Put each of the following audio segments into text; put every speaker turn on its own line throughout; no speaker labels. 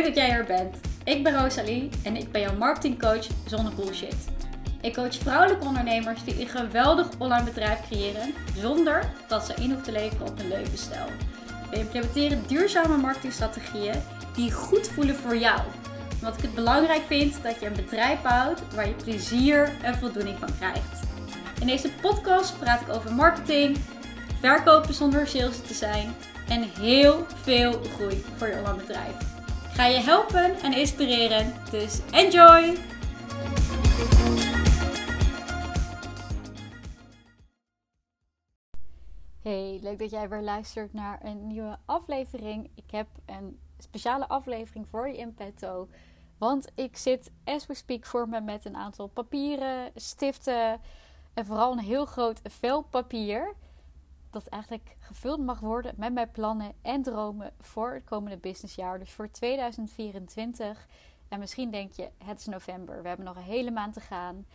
Leuk dat jij er bent. Ik ben Rosalie en ik ben jouw marketingcoach zonder bullshit. Ik coach vrouwelijke ondernemers die een geweldig online bedrijf creëren zonder dat ze in hoeven te leveren op een levensstijl. We implementeren duurzame marketingstrategieën die goed voelen voor jou. Omdat ik het belangrijk vind dat je een bedrijf bouwt waar je plezier en voldoening van krijgt. In deze podcast praat ik over marketing, verkopen zonder sales te zijn en heel veel groei voor je online bedrijf. Ga je helpen en inspireren, dus enjoy! Hey, leuk dat jij weer luistert naar een nieuwe aflevering. Ik heb een speciale aflevering voor je in petto. Want ik zit, as we speak, voor me met een aantal papieren, stiften en vooral een heel groot vel papier dat eigenlijk gevuld mag worden met mijn plannen en dromen voor het komende businessjaar. Dus voor 2024. En misschien denk je, het is november, we hebben nog een hele maand te gaan.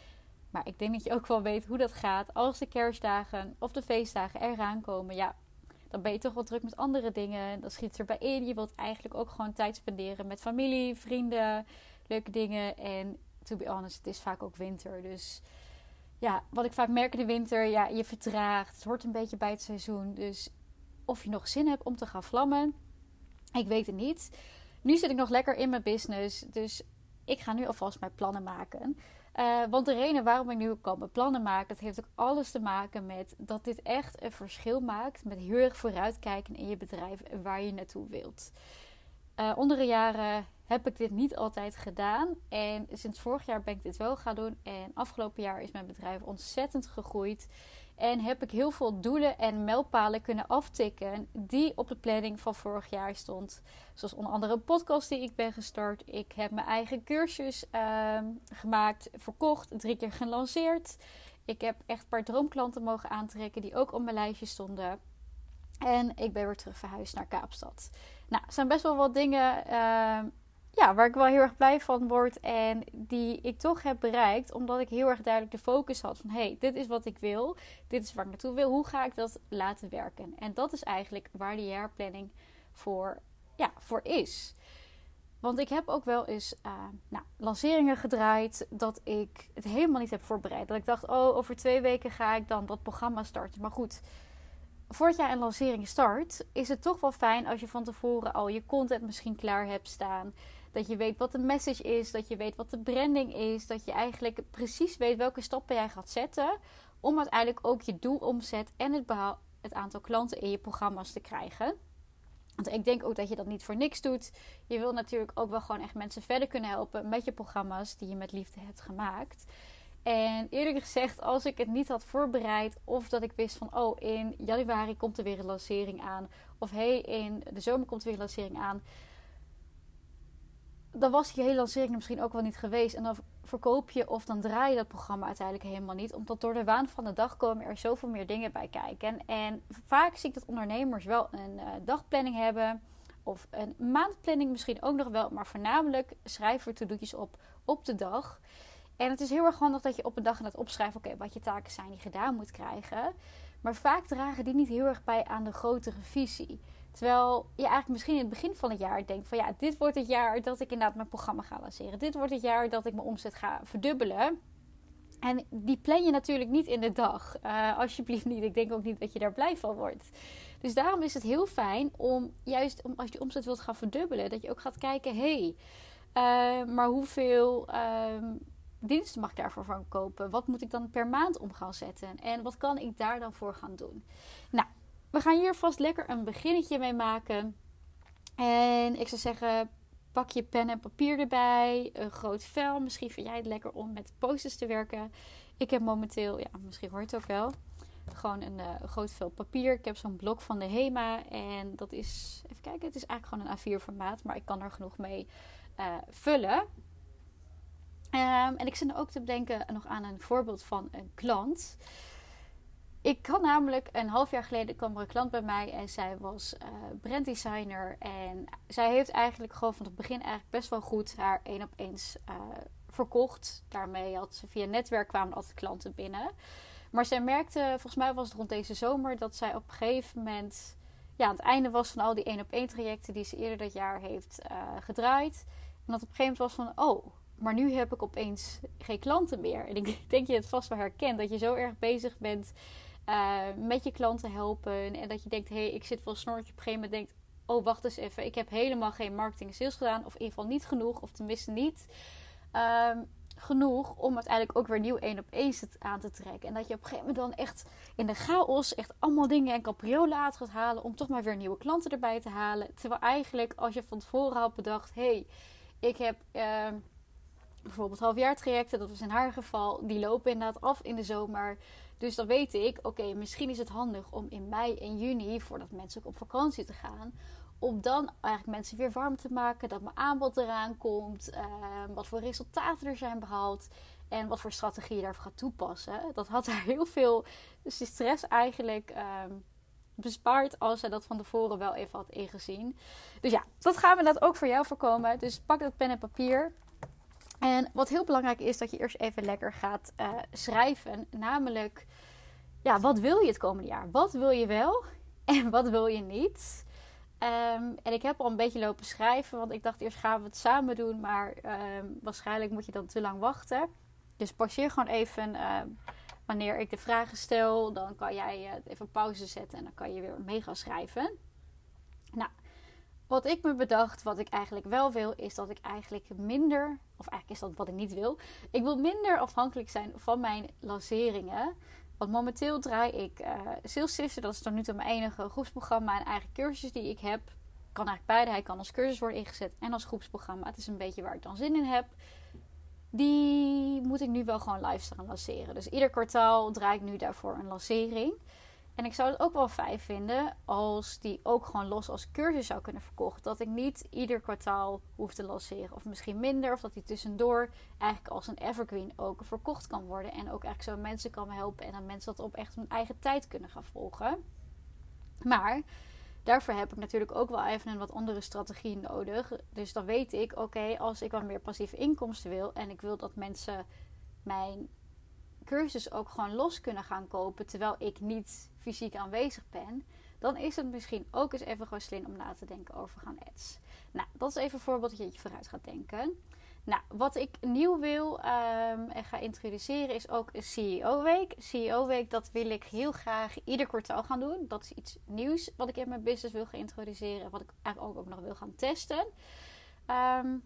Maar ik denk dat je ook wel weet hoe dat gaat. Als de kerstdagen of de feestdagen eraan komen, ja, dan ben je toch wel druk met andere dingen. Dan schiet erbij in. Je wilt eigenlijk ook gewoon tijd spenderen met familie, vrienden, leuke dingen. En to be honest, het is vaak ook winter. Dus ja, wat ik vaak merk in de winter, ja, je vertraagt. Het hoort een beetje bij het seizoen. Dus of je nog zin hebt om te gaan vlammen, ik weet het niet. Nu zit ik nog lekker in mijn business, dus ik ga nu alvast mijn plannen maken. Uh, want de reden waarom ik nu kan mijn plannen maken, dat heeft ook alles te maken met dat dit echt een verschil maakt met heel erg vooruitkijken in je bedrijf en waar je naartoe wilt. Uh, onder de jaren heb ik dit niet altijd gedaan. En sinds vorig jaar ben ik dit wel gaan doen. En afgelopen jaar is mijn bedrijf ontzettend gegroeid. En heb ik heel veel doelen en mijlpalen kunnen aftikken die op de planning van vorig jaar stond. Zoals onder andere een podcast die ik ben gestart. Ik heb mijn eigen cursus uh, gemaakt, verkocht, drie keer gelanceerd. Ik heb echt een paar droomklanten mogen aantrekken die ook op mijn lijstje stonden. En ik ben weer terug verhuisd naar Kaapstad. Nou, zijn best wel wat dingen uh, ja, waar ik wel heel erg blij van word. En die ik toch heb bereikt. Omdat ik heel erg duidelijk de focus had van... hey, dit is wat ik wil. Dit is waar ik naartoe wil. Hoe ga ik dat laten werken? En dat is eigenlijk waar de jaarplanning voor, ja, voor is. Want ik heb ook wel eens uh, nou, lanceringen gedraaid dat ik het helemaal niet heb voorbereid. Dat ik dacht, oh, over twee weken ga ik dan dat programma starten. Maar goed, voordat jij een lancering start, is het toch wel fijn als je van tevoren al je content misschien klaar hebt staan. Dat je weet wat de message is, dat je weet wat de branding is, dat je eigenlijk precies weet welke stappen jij gaat zetten om uiteindelijk ook je doelomzet en het, het aantal klanten in je programma's te krijgen. Want ik denk ook dat je dat niet voor niks doet. Je wil natuurlijk ook wel gewoon echt mensen verder kunnen helpen met je programma's die je met liefde hebt gemaakt. En eerlijk gezegd, als ik het niet had voorbereid, of dat ik wist van, oh, in januari komt er weer een lancering aan, of hey, in de zomer komt er weer een lancering aan, dan was die hele lancering misschien ook wel niet geweest. En dan verkoop je of dan draai je dat programma uiteindelijk helemaal niet. Omdat door de waan van de dag komen er zoveel meer dingen bij kijken. En vaak zie ik dat ondernemers wel een uh, dagplanning hebben. Of een maandplanning misschien ook nog wel. Maar voornamelijk schrijven we to-do'tjes op op de dag. En het is heel erg handig dat je op een dag gaat opschrijven... oké, wat je taken zijn die gedaan moet krijgen. Maar vaak dragen die niet heel erg bij aan de grotere visie. Terwijl je eigenlijk misschien in het begin van het jaar denkt van ja, dit wordt het jaar dat ik inderdaad mijn programma ga lanceren. Dit wordt het jaar dat ik mijn omzet ga verdubbelen. En die plan je natuurlijk niet in de dag. Uh, alsjeblieft niet. Ik denk ook niet dat je daar blij van wordt. Dus daarom is het heel fijn om juist als je omzet wilt gaan verdubbelen, dat je ook gaat kijken: hé, hey, uh, maar hoeveel uh, diensten mag ik daarvoor van kopen? Wat moet ik dan per maand om gaan zetten? En wat kan ik daar dan voor gaan doen? Nou, we gaan hier vast lekker een beginnetje mee maken. En ik zou zeggen, pak je pen en papier erbij. Een groot vel. Misschien vind jij het lekker om met posters te werken. Ik heb momenteel, ja, misschien hoort het ook wel. Gewoon een uh, groot vel papier. Ik heb zo'n blok van de HEMA. En dat is, even kijken, het is eigenlijk gewoon een A4 formaat. Maar ik kan er genoeg mee uh, vullen. Um, en ik zit ook te bedenken nog aan een voorbeeld van een klant. Ik had namelijk een half jaar geleden kwam er een klant bij mij en zij was uh, branddesigner. En zij heeft eigenlijk gewoon van het begin eigenlijk best wel goed haar één op eens uh, verkocht. Daarmee had ze via netwerk kwamen altijd klanten binnen. Maar zij merkte, volgens mij was het rond deze zomer, dat zij op een gegeven moment ja, aan het einde was van al die één op één trajecten die ze eerder dat jaar heeft uh, gedraaid. En dat op een gegeven moment was van, oh, maar nu heb ik opeens geen klanten meer. En ik denk je het vast wel herkent, dat je zo erg bezig bent uh, met je klanten helpen. En dat je denkt, hé, hey, ik zit wel snortje. Op een gegeven moment denkt, oh, wacht eens even. Ik heb helemaal geen marketing en sales gedaan. Of in ieder geval niet genoeg, of tenminste niet. Um, genoeg om uiteindelijk ook weer nieuw één op één aan te trekken. En dat je op een gegeven moment dan echt in de chaos echt allemaal dingen en capriolen uit gaat halen om toch maar weer nieuwe klanten erbij te halen. Terwijl eigenlijk als je van tevoren had bedacht, hey, ik heb uh, bijvoorbeeld halfjaartrajecten, dat was in haar geval, die lopen inderdaad af in de zomer. Dus dan weet ik, oké, misschien is het handig om in mei en juni, voordat mensen ook op vakantie te gaan, om dan eigenlijk mensen weer warm te maken. Dat mijn aanbod eraan komt. Ehm, wat voor resultaten er zijn behaald. En wat voor strategie je daarvoor gaat toepassen. Dat had haar heel veel stress eigenlijk ehm, bespaard. Als zij dat van tevoren wel even had ingezien. Dus ja, dat gaan we dat ook voor jou voorkomen. Dus pak dat pen en papier. En wat heel belangrijk is, dat je eerst even lekker gaat uh, schrijven. Namelijk, ja, wat wil je het komende jaar? Wat wil je wel en wat wil je niet? Ehm, en ik heb al een beetje lopen schrijven, want ik dacht eerst gaan we het samen doen, maar um, waarschijnlijk moet je dan te lang wachten. Dus passeer gewoon even uh, wanneer ik de vragen stel, dan kan jij uh, even pauze zetten en dan kan je weer mee gaan schrijven. Wat ik me bedacht, wat ik eigenlijk wel wil, is dat ik eigenlijk minder, of eigenlijk is dat wat ik niet wil, ik wil minder afhankelijk zijn van mijn lanceringen. Want momenteel draai ik uh. Dat is tot nu toe mijn enige groepsprogramma en eigen cursus die ik heb. Kan eigenlijk beide. Hij kan als cursus worden ingezet en als groepsprogramma. Het is een beetje waar ik dan zin in heb. Die moet ik nu wel gewoon live staan lanceren. Dus ieder kwartaal draai ik nu daarvoor een lancering. En ik zou het ook wel fijn vinden als die ook gewoon los als cursus zou kunnen verkocht. Dat ik niet ieder kwartaal hoef te lanceren. Of misschien minder. Of dat die tussendoor eigenlijk als een evergreen ook verkocht kan worden. En ook eigenlijk zo mensen kan helpen. En dat mensen dat op echt hun eigen tijd kunnen gaan volgen. Maar daarvoor heb ik natuurlijk ook wel even een wat andere strategie nodig. Dus dan weet ik, oké, als ik wat meer passieve inkomsten wil. En ik wil dat mensen mijn cursus ook gewoon los kunnen gaan kopen terwijl ik niet fysiek aanwezig ben, dan is het misschien ook eens even gewoon slim om na te denken over gaan ads. Nou, dat is even een voorbeeld dat je vooruit gaat denken. Nou, wat ik nieuw wil um, en ga introduceren is ook een CEO-week. CEO-week, dat wil ik heel graag ieder kwartaal gaan doen. Dat is iets nieuws wat ik in mijn business wil gaan introduceren. Wat ik eigenlijk ook, ook nog wil gaan testen. Um,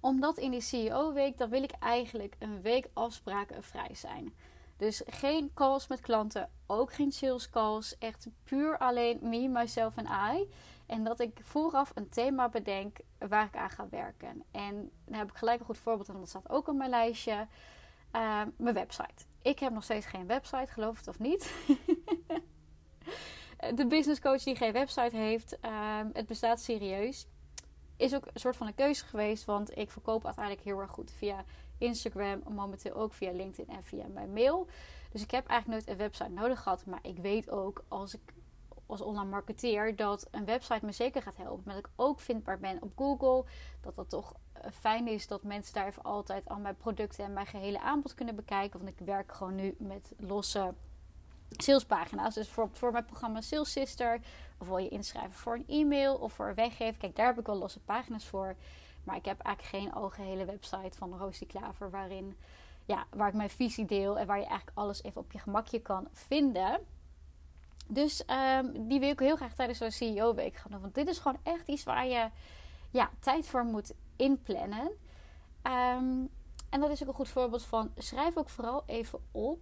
omdat in die CEO-week, dan wil ik eigenlijk een week afspraken vrij zijn. Dus geen calls met klanten, ook geen sales calls. Echt puur alleen me, myself en I. En dat ik vooraf een thema bedenk waar ik aan ga werken. En dan heb ik gelijk een goed voorbeeld en dat staat ook op mijn lijstje. Uh, mijn website. Ik heb nog steeds geen website, geloof het of niet. de business coach die geen website heeft, uh, het bestaat serieus is ook een soort van een keuze geweest. Want ik verkoop uiteindelijk heel erg goed via Instagram. Momenteel ook via LinkedIn en via mijn mail. Dus ik heb eigenlijk nooit een website nodig gehad. Maar ik weet ook als ik als online marketeer dat een website me zeker gaat helpen. Dat ik ook vindbaar ben op Google. Dat dat toch eh, fijn is dat mensen daar even altijd al mijn producten en mijn gehele aanbod kunnen bekijken. Want ik werk gewoon nu met losse salespagina's. Dus voor, voor mijn programma Sales Sister. Of wil je inschrijven voor een e-mail of voor een weggeven. Kijk, daar heb ik wel losse pagina's voor. Maar ik heb eigenlijk geen algehele website van Roosy Klaver. Waarin, ja, waar ik mijn visie deel. En waar je eigenlijk alles even op je gemakje kan vinden. Dus um, die wil ik heel graag tijdens zo'n CEO-week gaan doen. Want dit is gewoon echt iets waar je ja, tijd voor moet inplannen. Um, en dat is ook een goed voorbeeld van. Schrijf ook vooral even op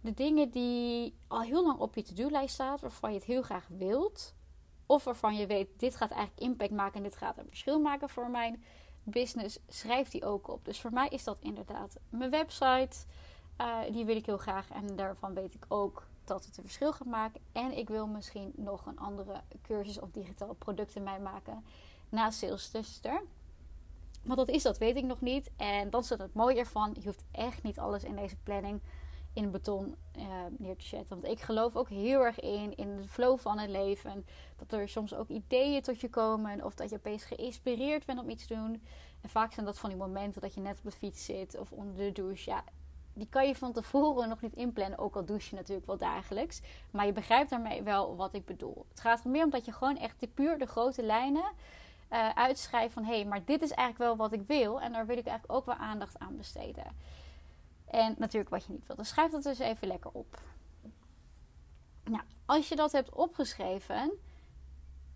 de dingen die al heel lang op je to-do-lijst staat, waarvan je het heel graag wilt, of waarvan je weet, dit gaat eigenlijk impact maken en dit gaat een verschil maken voor mijn business, schrijf die ook op. Dus voor mij is dat inderdaad mijn website. Uh, die wil ik heel graag en daarvan weet ik ook dat het een verschil gaat maken. En ik wil misschien nog een andere cursus of digitale producten mij maken na Sales Sister. Wat dat is, dat weet ik nog niet. En dat is het mooie ervan. Je hoeft echt niet alles in deze planning in beton uh, neer te zetten. Want ik geloof ook heel erg in, in de flow van het leven. Dat er soms ook ideeën tot je komen. Of dat je opeens geïnspireerd bent om iets te doen. En vaak zijn dat van die momenten dat je net op de fiets zit of onder de douche. Ja, die kan je van tevoren nog niet inplannen. Ook al douche je natuurlijk wel dagelijks. Maar je begrijpt daarmee wel wat ik bedoel. Het gaat er meer om dat je gewoon echt de, puur de grote lijnen uh, uitschrijft van... hé, hey, maar dit is eigenlijk wel wat ik wil. En daar wil ik eigenlijk ook wel aandacht aan besteden. En natuurlijk wat je niet wilt. Dan schrijf dat dus even lekker op. Nou, als je dat hebt opgeschreven...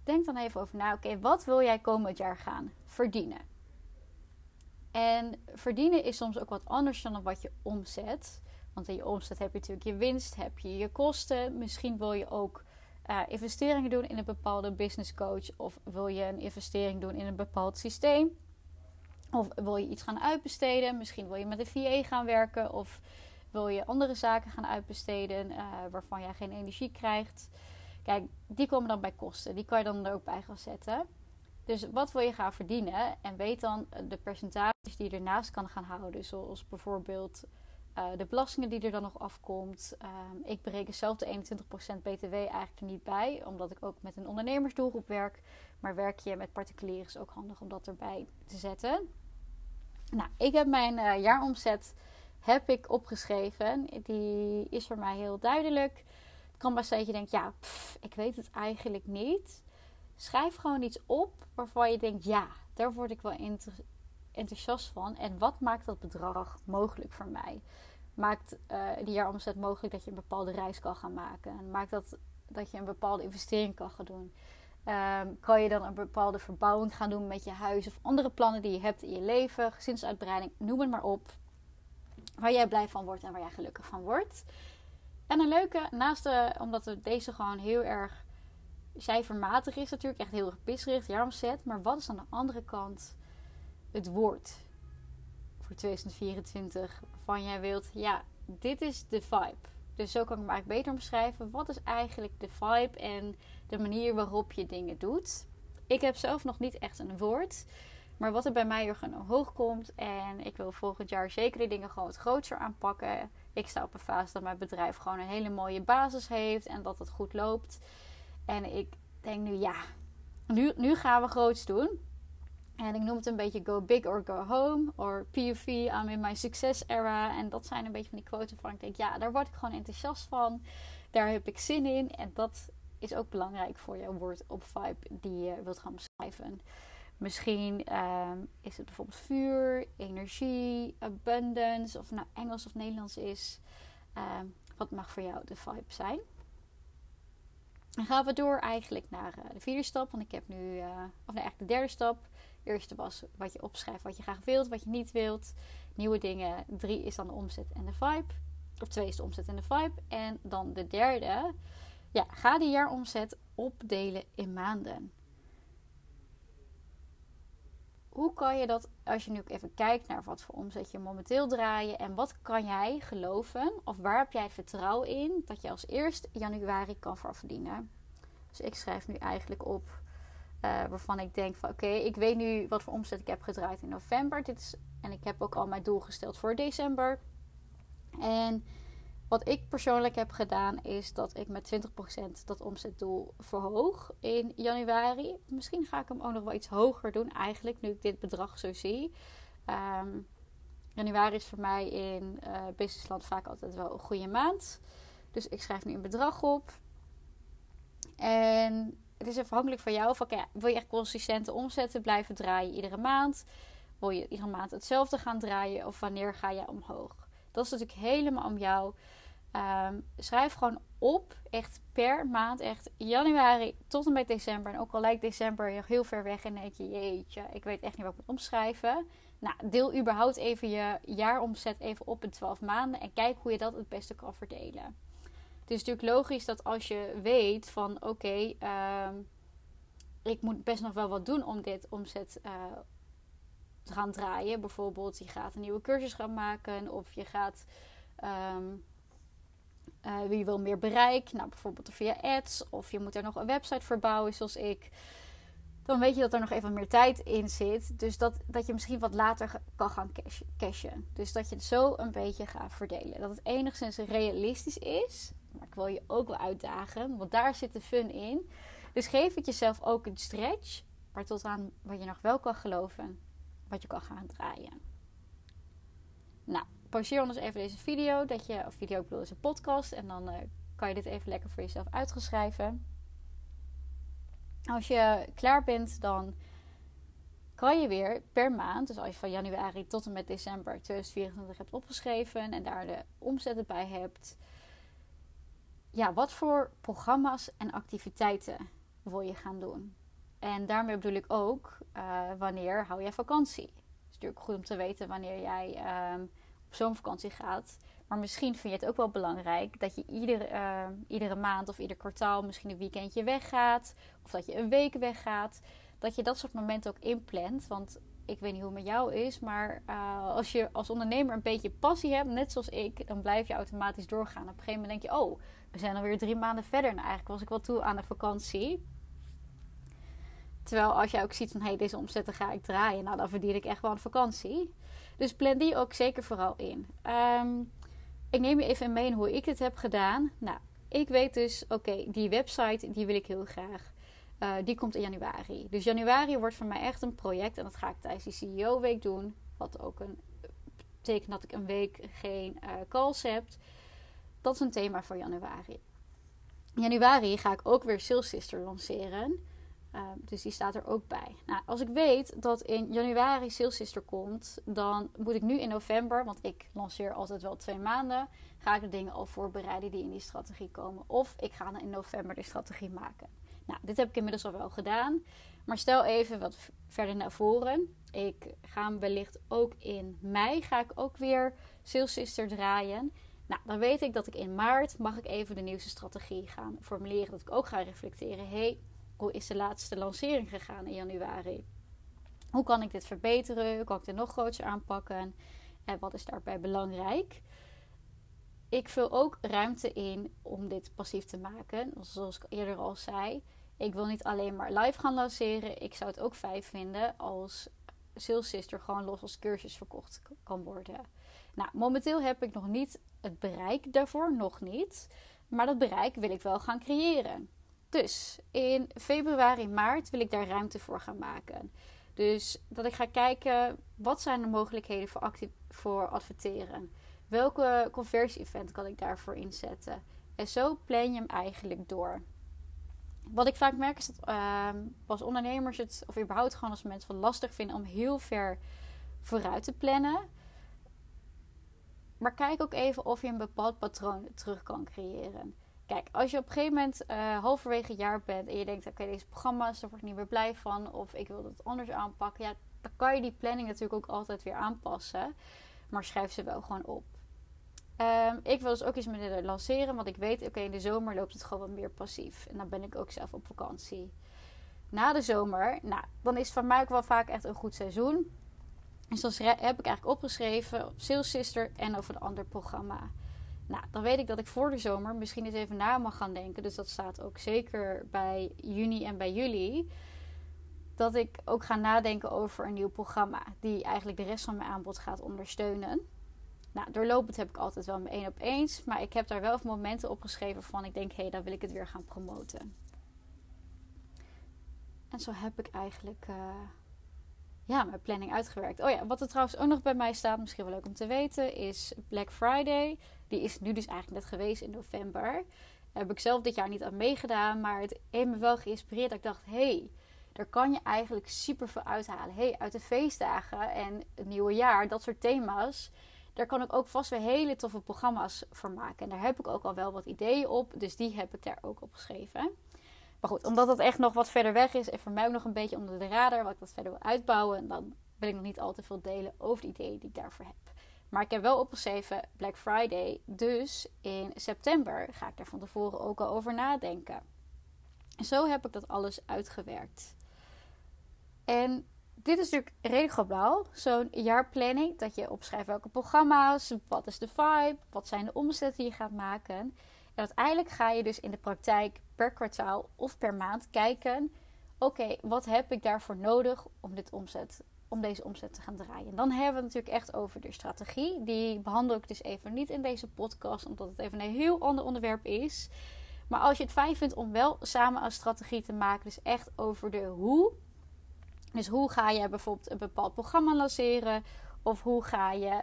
denk dan even over na. Oké, wat wil jij komend jaar gaan verdienen? En verdienen is soms ook wat anders dan wat je omzet. Want in je omzet heb je natuurlijk je winst, heb je je kosten. Misschien wil je ook uh, investeringen doen in een bepaalde business coach. Of wil je een investering doen in een bepaald systeem. Of wil je iets gaan uitbesteden. Misschien wil je met een VA gaan werken. Of wil je andere zaken gaan uitbesteden uh, waarvan jij geen energie krijgt. Kijk, die komen dan bij kosten. Die kan je dan er ook bij gaan zetten. Dus wat wil je gaan verdienen? En weet dan de percentages die je ernaast kan gaan houden. Zoals bijvoorbeeld uh, de belastingen die er dan nog afkomt. Um, ik bereken zelf de 21% BTW eigenlijk niet bij. Omdat ik ook met een ondernemersdoelgroep werk. Maar werk je met particulieren is ook handig om dat erbij te zetten. Nou, ik heb mijn uh, jaaromzet heb ik opgeschreven. Die is voor mij heel duidelijk. Het kan best zijn dat je denkt, ja, pff, ik weet het eigenlijk niet. Schrijf gewoon iets op waarvan je denkt: ja, daar word ik wel enthousiast van. En wat maakt dat bedrag mogelijk voor mij? Maakt uh, die jaaromzet mogelijk dat je een bepaalde reis kan gaan maken? Maakt dat dat je een bepaalde investering kan gaan doen? Um, kan je dan een bepaalde verbouwing gaan doen met je huis of andere plannen die je hebt in je leven, gezinsuitbreiding, noem het maar op. Waar jij blij van wordt en waar jij gelukkig van wordt. En een leuke, naast de, omdat deze gewoon heel erg cijfermatig is natuurlijk echt heel erg pisgericht, jaaromzet. Maar wat is aan de andere kant het woord voor 2024 waarvan jij wilt, ja, dit is de vibe. Dus zo kan ik hem eigenlijk beter omschrijven. Wat is eigenlijk de vibe en de manier waarop je dingen doet? Ik heb zelf nog niet echt een woord. Maar wat er bij mij er hoog komt. En ik wil volgend jaar zeker die dingen gewoon wat groter aanpakken. Ik sta op een fase dat mijn bedrijf gewoon een hele mooie basis heeft. En dat het goed loopt. En ik denk nu, ja, nu, nu gaan we groots doen. En ik noem het een beetje go big or go home. Of POV, I'm in my success era. En dat zijn een beetje van die quotes waarvan ik denk, ja, daar word ik gewoon enthousiast van. Daar heb ik zin in. En dat is ook belangrijk voor jouw woord op vibe die je wilt gaan beschrijven. Misschien ehm, is het bijvoorbeeld vuur, energie, abundance. Of nou Engels of Nederlands is. Ehm, wat mag voor jou de vibe zijn? Dan gaan we door eigenlijk naar uh, de vierde stap. Want ik heb nu, uh, of nee, eigenlijk de derde stap. Eerste was wat je opschrijft, wat je graag wilt, wat je niet wilt. Nieuwe dingen. Drie is dan de omzet en de vibe. Of twee is de omzet en de vibe. En dan de derde. Ja, ga die jaaromzet opdelen in maanden. Hoe kan je dat, als je nu ook even kijkt naar wat voor omzet je momenteel draaien en wat kan jij geloven of waar heb jij vertrouwen in dat je als eerst januari kan voor verdienen? Dus ik schrijf nu eigenlijk op uh, waarvan ik denk van oké, ik weet nu wat voor omzet ik heb gedraaid in november. Dit is, en ik heb ook al mijn doel gesteld voor december. En wat ik persoonlijk heb gedaan is dat ik met 20% dat omzetdoel verhoog in januari. Misschien ga ik hem ook nog wel iets hoger doen eigenlijk, nu ik dit bedrag zo zie. Um, januari is voor mij in uh, businessland vaak altijd wel een goede maand. Dus ik schrijf nu een bedrag op. En het is afhankelijk van jou. Wil je echt consistente omzetten blijven draaien iedere maand? Wil je iedere maand hetzelfde gaan draaien? Of wanneer ga je omhoog? Dat is natuurlijk helemaal om jou. Um, schrijf gewoon op, echt per maand, echt januari tot en met december. En ook al lijkt december heel ver weg en denk je, jeetje, ik weet echt niet wat ik moet omschrijven. Nou, deel überhaupt even je jaaromzet even op in 12 maanden en kijk hoe je dat het beste kan verdelen. Het is natuurlijk logisch dat als je weet van oké, um, ik moet best nog wel wat doen om dit omzet uh, te gaan draaien. Bijvoorbeeld, je gaat een nieuwe cursus gaan maken of je gaat. Um, uh, wie wil meer bereik? Nou, bijvoorbeeld via ads. Of je moet er nog een website voor bouwen, zoals ik. Dan weet je dat er nog even meer tijd in zit. Dus dat, dat je misschien wat later kan gaan cashen. Dus dat je het zo een beetje gaat verdelen. Dat het enigszins realistisch is. Wil je ook wel uitdagen. Want daar zit de fun in. Dus geef het jezelf ook een stretch. Maar tot aan wat je nog wel kan geloven. Wat je kan gaan draaien. Nou, pauzeer anders even deze video. Dat je, of video, ik bedoel, is een podcast. En dan eh, kan je dit even lekker voor jezelf uitgeschrijven. Als je klaar bent, dan kan je weer per maand, dus als je van januari tot en met december 2024 hebt opgeschreven en daar de omzetten bij hebt, ja, wat voor programma's en activiteiten wil je gaan doen? En daarmee bedoel ik ook, uh, wanneer hou jij vakantie? Het is natuurlijk goed om te weten wanneer jij um, op zomervakantie gaat. Maar misschien vind je het ook wel belangrijk dat je iedere, uh, iedere maand of ieder kwartaal misschien een weekendje weggaat. Of dat je een week weggaat. Dat je dat soort momenten ook inplant. Want ik weet niet hoe het met jou is. Maar uh, als je als ondernemer een beetje passie hebt, net zoals ik, dan blijf je automatisch doorgaan. Op een gegeven moment denk je, oh, we zijn alweer drie maanden verder. Nou, eigenlijk was ik wel toe aan de vakantie. Terwijl als jij ook ziet van, hé, hey, deze omzetten ga ik draaien. Nou, dan verdien ik echt wel een vakantie. Dus plan die ook zeker vooral in. Um, ik neem je even mee in hoe ik het heb gedaan. Nou, ik weet dus, oké, die website die wil ik heel graag. Uh, die komt in januari. Dus januari wordt voor mij echt een project. En dat ga ik tijdens die CEO-week doen. Wat ook een, betekent dat ik een week geen uh, calls heb. Dat is een thema voor januari. Januari ga ik ook weer Sales Sister lanceren. Uh, dus die staat er ook bij. Nou, als ik weet dat in januari Sales Sister komt, dan moet ik nu in november, want ik lanceer altijd wel twee maanden, ga ik de dingen al voorbereiden die in die strategie komen. Of ik ga dan in november de strategie maken. Nou, dit heb ik inmiddels al wel gedaan. Maar stel even wat verder naar voren. Ik ga wellicht ook in mei ga ik ook weer Sales Sister draaien. Nou, dan weet ik dat ik in maart mag ik even de nieuwste strategie gaan formuleren. Dat ik ook ga reflecteren. hey, hoe is de laatste lancering gegaan in januari? Hoe kan ik dit verbeteren? Hoe kan ik dit nog groter aanpakken? En wat is daarbij belangrijk? Ik vul ook ruimte in om dit passief te maken. Zoals ik eerder al zei. Ik wil niet alleen maar live gaan lanceren. Ik zou het ook fijn vinden als Sales Sister gewoon los als cursus verkocht kan worden. Nou, momenteel heb ik nog niet het bereik daarvoor, nog niet. Maar dat bereik wil ik wel gaan creëren. Dus in februari, maart wil ik daar ruimte voor gaan maken. Dus dat ik ga kijken wat zijn de mogelijkheden voor, voor adverteren. Welke conversie-event kan ik daarvoor inzetten? En zo plan je hem eigenlijk door. Wat ik vaak merk is dat uh, als ondernemers het, of überhaupt gewoon als mensen wel lastig vinden om heel ver vooruit te plannen. Maar kijk ook even of je een bepaald patroon terug kan creëren. Kijk, als je op een gegeven moment uh, halverwege het jaar bent en je denkt: oké, deze programma's, daar word ik niet meer blij van, of ik wil het anders aanpakken, ja, dan kan je die planning natuurlijk ook altijd weer aanpassen. Maar schrijf ze wel gewoon op. Um, ik wil dus ook iets met lanceren, want ik weet, oké, in de zomer loopt het gewoon wat meer passief. En dan ben ik ook zelf op vakantie. Na de zomer, nou, dan is van mij ook wel vaak echt een goed seizoen. Dus dan heb ik eigenlijk opgeschreven op Sales Sister en over een ander programma. Nou, dan weet ik dat ik voor de zomer misschien eens even na mag gaan denken. Dus dat staat ook zeker bij juni en bij juli. Dat ik ook ga nadenken over een nieuw programma. Die eigenlijk de rest van mijn aanbod gaat ondersteunen. Nou, doorlopend heb ik altijd wel mijn één op eens. Maar ik heb daar wel momenten opgeschreven van ik denk, hé, hey, dan wil ik het weer gaan promoten. En zo heb ik eigenlijk uh, ja, mijn planning uitgewerkt. Oh ja, wat er trouwens ook nog bij mij staat, misschien wel leuk om te weten, is Black Friday. Die is nu dus eigenlijk net geweest in november. Daar heb ik zelf dit jaar niet aan meegedaan, maar het heeft me wel geïnspireerd. Dat ik dacht, hé, hey, daar kan je eigenlijk super veel uithalen. hey, uit de feestdagen en het nieuwe jaar, dat soort thema's. Daar kan ik ook vast weer hele toffe programma's voor maken. En daar heb ik ook al wel wat ideeën op. Dus die heb ik daar ook op geschreven. Maar goed, omdat het echt nog wat verder weg is en voor mij ook nog een beetje onder de radar, wat ik dat verder wil uitbouwen, en dan wil ik nog niet al te veel delen over de ideeën die ik daarvoor heb. Maar ik heb wel opgeschreven Black Friday. Dus in september ga ik daar van tevoren ook al over nadenken. En zo heb ik dat alles uitgewerkt. En dit is natuurlijk redelijk globaal. Zo'n jaarplanning. Dat je opschrijft welke programma's. Wat is de vibe. Wat zijn de omzetten die je gaat maken. En uiteindelijk ga je dus in de praktijk per kwartaal of per maand kijken. Oké, wat heb ik daarvoor nodig om dit omzet om deze omzet te gaan draaien. Dan hebben we het natuurlijk echt over de strategie. Die behandel ik dus even niet in deze podcast, omdat het even een heel ander onderwerp is. Maar als je het fijn vindt om wel samen een strategie te maken, dus echt over de hoe. Dus hoe ga je bijvoorbeeld een bepaald programma lanceren? Of hoe ga je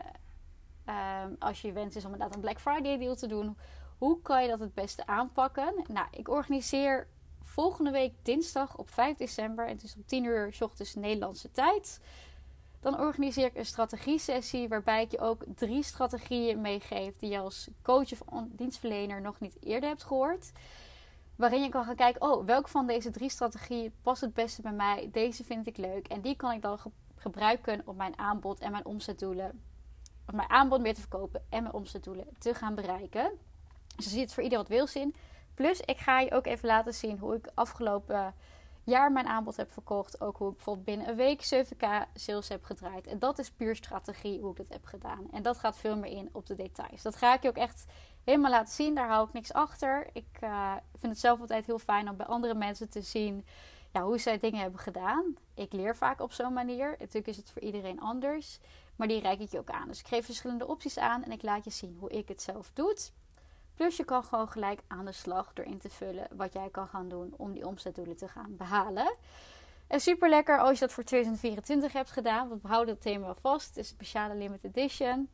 Ehm, als je wens is om inderdaad een Black Friday deal te doen, hoe kan je dat het beste aanpakken? Nou, ik organiseer volgende week dinsdag op 5 december. Het is om 10 uur s ochtends Nederlandse tijd. Dan organiseer ik een strategie-sessie waarbij ik je ook drie strategieën meegeef die je als coach of dienstverlener nog niet eerder hebt gehoord. Waarin je kan gaan kijken, oh, welke van deze drie strategieën past het beste bij mij? Deze vind ik leuk. En die kan ik dan gebruiken om mijn aanbod en mijn omzetdoelen, of mijn aanbod meer te verkopen en mijn omzetdoelen te gaan bereiken. Dus er zit voor ieder wat wils in. Plus, ik ga je ook even laten zien hoe ik afgelopen jaar mijn aanbod heb verkocht. Ook hoe ik bijvoorbeeld binnen een week 7k sales heb gedraaid. En dat is puur strategie hoe ik dat heb gedaan. En dat gaat veel meer in op de details. Dat ga ik je ook echt helemaal laten zien. Daar hou ik niks achter. Ik uh, vind het zelf altijd heel fijn om bij andere mensen te zien ja, hoe zij dingen hebben gedaan. Ik leer vaak op zo'n manier. Natuurlijk is het voor iedereen anders. Maar die reik ik je ook aan. Dus ik geef verschillende opties aan en ik laat je zien hoe ik het zelf doe. Plus je kan gewoon gelijk aan de slag door in te vullen wat jij kan gaan doen om die omzetdoelen te gaan behalen. En super lekker als je dat voor 2024 hebt gedaan. Want we houden het thema vast. Het is een speciale limited edition.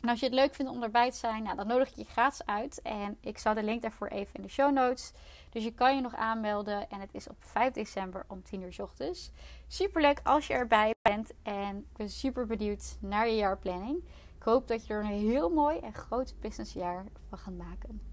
En als je het leuk vindt om erbij te zijn, nou, dan nodig ik je gratis uit. En ik zal de link daarvoor even in de show notes. Dus je kan je nog aanmelden. En het is op 5 december om 10 uur s ochtends. Super leuk als je erbij bent. En ik ben super benieuwd naar je jaarplanning. Ik hoop dat je er een heel mooi en groot businessjaar van gaat maken.